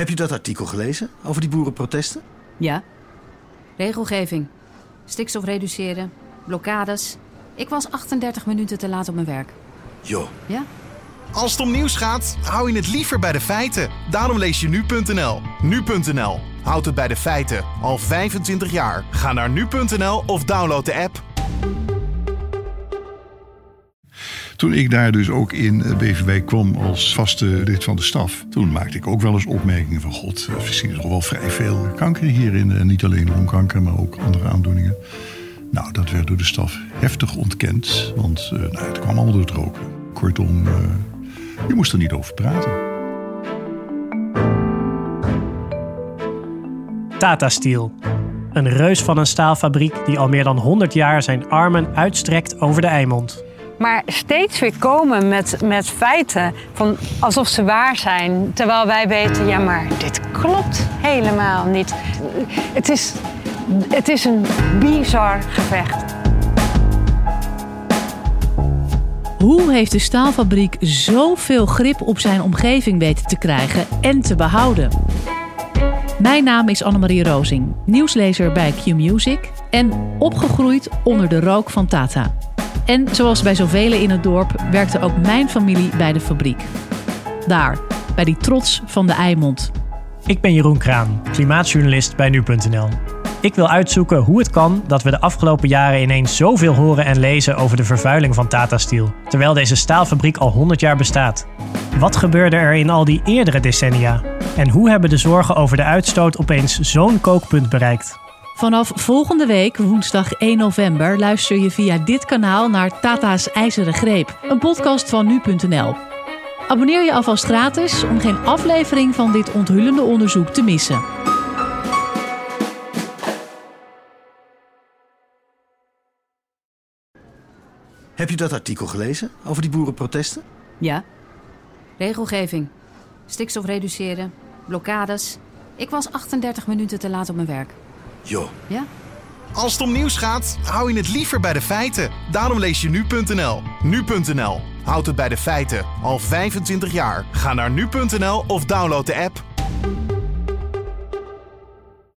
Heb je dat artikel gelezen over die boerenprotesten? Ja. Regelgeving. Stikstof reduceren. Blokkades. Ik was 38 minuten te laat op mijn werk. Jo. Ja? Als het om nieuws gaat, hou je het liever bij de feiten. Daarom lees je nu.nl. Nu.nl. Houd het bij de feiten. Al 25 jaar. Ga naar nu.nl of download de app. Toen ik daar dus ook in eh, Beverwijk kwam als vaste lid van de staf, toen maakte ik ook wel eens opmerkingen van god, eh, we zien toch wel vrij veel kanker hierin. En niet alleen longkanker, maar ook andere aandoeningen. Nou, dat werd door de staf heftig ontkend, want nou, het kwam allemaal door het roken. Kortom, je moest er niet over praten. Tata Steel. Een reus van een staalfabriek die al meer dan 100 jaar zijn armen uitstrekt over de Eimond. Maar steeds weer komen met, met feiten van alsof ze waar zijn. Terwijl wij weten, ja maar dit klopt helemaal niet. Het is, het is een bizar gevecht. Hoe heeft de staalfabriek zoveel grip op zijn omgeving weten te krijgen en te behouden? Mijn naam is Annemarie Rozing, nieuwslezer bij Q-Music en opgegroeid onder de rook van Tata. En zoals bij zoveel in het dorp werkte ook mijn familie bij de fabriek. Daar, bij die trots van de Eimond. Ik ben Jeroen Kraan, klimaatjournalist bij nu.nl. Ik wil uitzoeken hoe het kan dat we de afgelopen jaren ineens zoveel horen en lezen over de vervuiling van Tata Steel, terwijl deze staalfabriek al 100 jaar bestaat. Wat gebeurde er in al die eerdere decennia? En hoe hebben de zorgen over de uitstoot opeens zo'n kookpunt bereikt? Vanaf volgende week, woensdag 1 november, luister je via dit kanaal naar Tata's IJzeren Greep, een podcast van nu.nl. Abonneer je alvast gratis om geen aflevering van dit onthullende onderzoek te missen. Heb je dat artikel gelezen over die boerenprotesten? Ja. Regelgeving. Stikstof reduceren. Blokkades. Ik was 38 minuten te laat op mijn werk. Jo. Ja? Als het om nieuws gaat, hou je het liever bij de feiten. Daarom lees je nu.nl. Nu.nl. Houd het bij de feiten. Al 25 jaar. Ga naar nu.nl of download de app.